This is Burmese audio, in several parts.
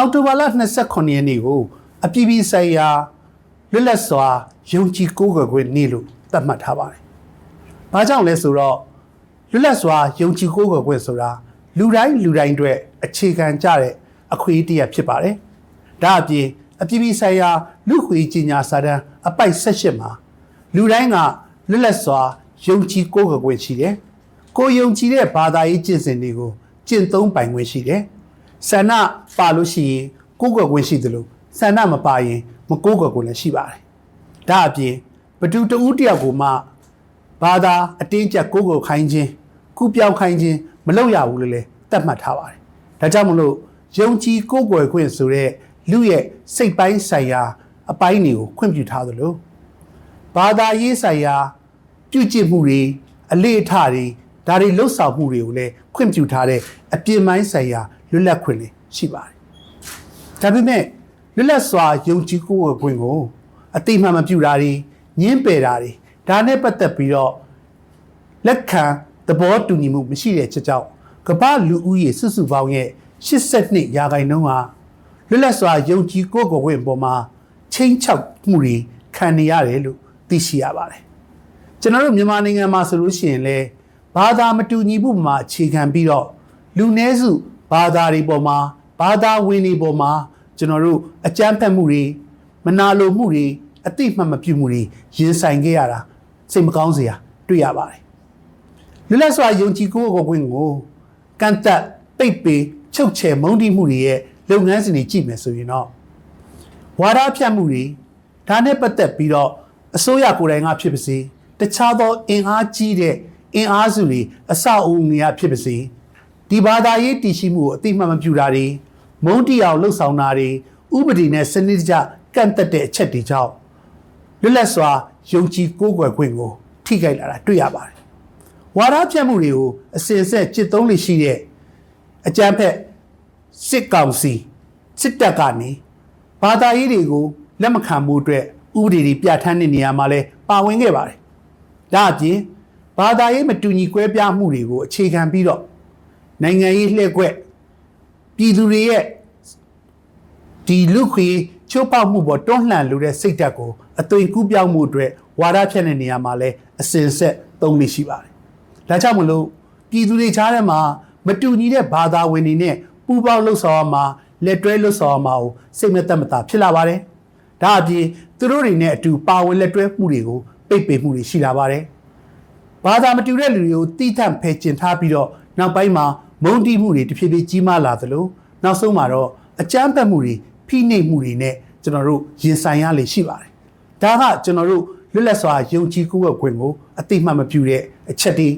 အောက်တိုဘာလ29ရက်နေ့ကိုအပြည်ပြည်ဆိုင်ရာလွတ်လပ်စွာယုံကြည်ကိုးကွယ်ခွင့်နေ့လို့သတ်မှတ်ထားပါတယ်။ဘာကြောင့်လဲဆိုတော့လွတ်လပ်စွာယုံကြည်ကိုးကွယ်ခွင့်ဆိုတာလူတိုင်းလူတိုင်းအတွက်အခြေခံကြတဲ့အခွင့်အရေးတစ်ရပ်ဖြစ်ပါတယ်။ဒါအပြင်အပြည်ပြည်ဆိုင်ရာလူ့ခွေကြီးညာစာတမ်းအပိုက်78မှာလူတိုင်းကလွတ်လပ်စွာယုံကြည်ကိုးကွယ်ခွင့်ရှိတယ်။ကိုယ်ယုံကြည်တဲ့ဘာသာရေးကျင့်စဉ်တွေကိုကျင့်သုံးပိုင်ခွင့်ရှိတယ်။ ဆန္ဒပါလို့ရှိရင်ကိုးကွယ်ခွင့်ရှိတယ်လို့ဆန္ဒမပါရင်မကိုးကွယ်ခွင့်လည်းရှိပါတယ်။ဒါအပြင်ဘသူတဦးတယောက်ကိုမှဘာသာအတင်းကျပ်ကိုးကွယ်ခိုင်းခြင်းကုပြောင်းခိုင်းခြင်းမလုပ်ရဘူးလို့လည်းသတ်မှတ်ထားပါတယ်။ဒါကြောင့်မလို့ယုံကြည်ကိုးကွယ်ခွင့်ဆိုတဲ့လူရဲ့စိတ်ပိုင်းဆိုင်ရာ အပိုင်းတွေကိုခွင့်ပြုထားသလိုဘာသာရေးဆိုင်ရာပြုကျင့်မှုတွေအလေးအထတွေဒါတွေလှုပ်ဆောင်မှုတွေကိုလည်းခွင့်ပြုထားတဲ့အပြင်ပိုင်းဆိုင်ရာ လွတ်လပ်ခွင့်လေးရှိပါတယ်။ဒါပေမဲ့လွတ်လပ်စွာယုံကြည်ကိုးကွယ်ခွင့်ကိုအတိအမှန်မပြုတာတွေညှင်းပယ်တာတွေဒါနဲ့ပတ်သက်ပြီးတော့လက်ခံသဘောတူညီမှုမရှိတဲ့ချက်ကြောင့်ကမ္ဘာလူဦးရေစုစုပေါင်းရဲ့82ရာခိုင်နှုန်းဟာလွတ်လပ်စွာယုံကြည်ကိုးကွယ်ခွင့်ပေါ်မှာချင်းချောက်မှုတွေခံနေရတယ်လို့သိရှိရပါတယ်။ကျွန်တော်တို့မြန်မာနိုင်ငံမှာဆိုလို့ရှိရင်လေဘာသာမတူညီမှုမှာအခြေခံပြီးတော့လူနည်းစု ဘာသာတွေပေါ်မှာဘာသာဝင်တွေပေါ်မှာကျွန်တော်တို့အကြမ်းဖက်မှုတွေမနာလိုမှုတွေအတိမတ်မပြုမှုတွေရင်ဆိုင်ခဲ့ရတာစိတ်မကောင်းစရာတွေ့ရပါတယ်လွတ်လပ်စွာယုံကြည်ကိုယ်ကိုယ်ခွင့်ကိုကန့်တက်ပိတ်ပင်ချုပ်ချယ်မုန်းတီးမှုတွေရဲ့လုပ်ငန်းစဉ်တွေကြည့်မယ်ဆိုရင်တော့ဝါဒဖြတ်မှုတွေဒါနဲ့ပတ်သက်ပြီးတော့အစိုးရကိုယ်တိုင်ကဖြစ်ပါစေတခြားသောအင်အားကြီးတဲ့အင်အားစုတွေအစအုံတွေကဖြစ်ပါစေ ဒီဘာသာရေးတည်ရှိမှုကိုအတိမတ်မပြုတာတွေမုန်းတီအောင်လှုပ်ဆောင်တာတွေဥပဒေနဲ့စနစ်တကျကန့်တက်တဲ့အချက်တွေကြောင့်လွတ်လပ်စွာယုံကြည်ကိုးကွယ်ခွင့်ကို ထိခိုက်လာတာတွေ့ရပါတယ်။ဝါဒဖြတ်မှုတွေကိုအစဉ်အဆက်จิตသုံးလို့ရှိတဲ့အကြမ်းဖက်စစ်ကောင်စီစစ်တပ်ကနေဘာသာရေးတွေကိုလက်မခံမှုအတွက်ဥပဒေတွေပြဋ္ဌာန်းတဲ့နေရာမှာလဲပါဝင်ခဲ့ပါတယ်။ဒါအပြင်ဘာသာရေးမတူညီကွဲပြားမှုတွေကိုအခြေခံပြီးတော့ နိုင်ငံရေးလှည့်ကွက်ပြည်သူတွေရဲ့ဒီလူခွေချိုးပေါက်မှုပေါ်တွန်းလှန်လို့တဲ့စိတ်ဓာတ်ကိုအသွင်ကူးပြောင်းမှုအတွက်ဝါဒဖြန့်တဲ့နေရာမှာလဲအစင်ဆက်သုံးလို့ရှိပါတယ်။ဒါကြောင့်မလို့ပြည်သူတွေချားထဲမှာမတူညီတဲ့ဘာသာဝင်တွေနဲ့ပူးပေါင်းလှုပ်ဆောင်ရမှာလက်တွဲလှုပ်ဆောင်ရမှာကိုစိတ်မသက်မသာဖြစ်လာပါတယ်။ဒါအပြင်သူတို့တွေနဲ့အတူပါဝင်လက်တွဲမှုတွေကိုပိတ်ပင်မှုတွေရှိလာပါတယ်။ဘာသာမတူတဲ့လူတွေကိုတိထန့်ဖယ်ကျင်ထားပြီးတော့နောက်ပိုင်းမှာ မုန်းတီးမှုတွေတဖြည်းဖြည်းကြီးမားလာသလိုနောက်ဆုံးမှာတော့အကြမ်းဖက်မှုတွေဖိနှိပ်မှုတွေနဲ့ကျွန်တော်တို့ရင်ဆိုင်ရလေရှိပါတယ်။ဒါကကျွန်တော်တို့လွတ်လပ်စွာယုံကြည်ကိုးကွယ်ခွင့်ကိုအတိမတ်မပြုတဲ့အချက်တွေ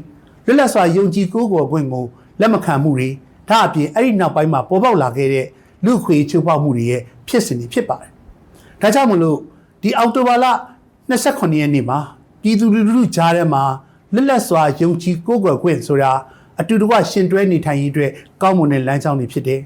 လွတ်လပ်စွာယုံကြည်ကိုးကွယ်ခွင့်ကိုလက်မခံမှုတွေဒါအပြင်အဲ့ဒီနောက်ပိုင်းမှာပေါ်ပေါက်လာခဲ့တဲ့လူခွေချိုးဖောက်မှုတွေရဲ့ဖြစ်စဉ်တွေဖြစ်ပါတယ်။ဒါကြောင့်မလို့ဒီအောက်တိုဘာလ28ရက်နေ့မှာပြည်သူလူထုကြားထဲမှာလွတ်လပ်စွာယုံကြည်ကိုးကွယ်ခွင့်ဆိုတာ အတူတကွရှင်တွဲနေထိုင်ရေးအတွက်ကောင်းမွန်တဲ့လမ်းကြောင်းတွေဖြစ်တယ်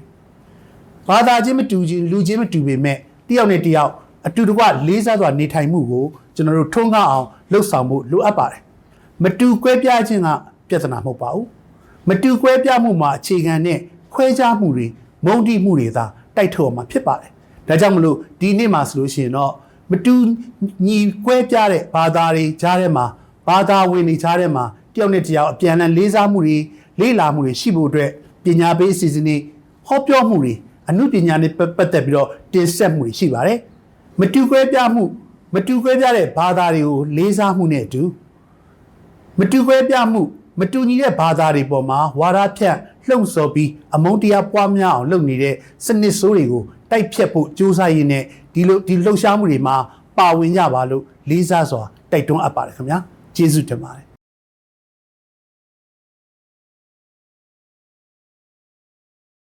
။ဘာသာချင်းမတူချင်းလူချင်းမတူပေမဲ့တယောက်နဲ့တယောက်အတူတကွလေးစားစွာနေထိုင်မှုကိုကျွန်တော်တို့ထုံးကားအောင်လှုပ်ဆောင်ဖို့လိုအပ်ပါတယ်။မတူကွဲပြားခြင်းကပြဿနာမဟုတ်ပါဘူး။မတူကွဲပြားမှုမှာအခြေခံတဲ့ခွဲခြားမှုတွေမုန်းတိမှုတွေသာတိုက်ထုတ်မှာဖြစ်ပါတယ်။ဒါကြောင့်မလို့ဒီနေ့မှာဆိုလို့ရှိရင်တော့မတူညီကွဲပြားတဲ့ဘာသာတွေကြားထဲမှာဘာသာဝင်တွေကြားထဲမှာ တယောက်နဲ့တယောက်အပြန်အလှန်လေးစားမှုတွေလေ့လာမှုတွေရှိဖို့အတွက်ပညာပေးအစီအစဉ်တွေဟောပြောမှုတွေအမှုပညာနဲ့ပတ်သက်ပြီးတော့တင်ဆက်မှုတွေရှိပါတယ်။မတူကွဲပြားမှုမတူကွဲပြားတဲ့ဘာသာတွေကိုလေးစားမှုနဲ့အတူမတူကွဲပြားမှုမတူညီတဲ့ဘာသာတွေပေါ်မှာဝါဒဖြန့်လှုံ့ဆော်ပြီးအမုန်းတရားပွားများအောင်လုပ်နေတဲ့စနစ်ဆိုးတွေကိုတိုက်ဖြတ်ဖို့ကြိုးစားရင်းနဲ့ဒီလိုဒီလှုပ်ရှားမှုတွေမှာပါဝင်ကြပါလို့လေးစားစွာတိုက်တွန်းအပ်ပါတယ်ခင်ဗျာကျေးဇူးတင်ပါတယ်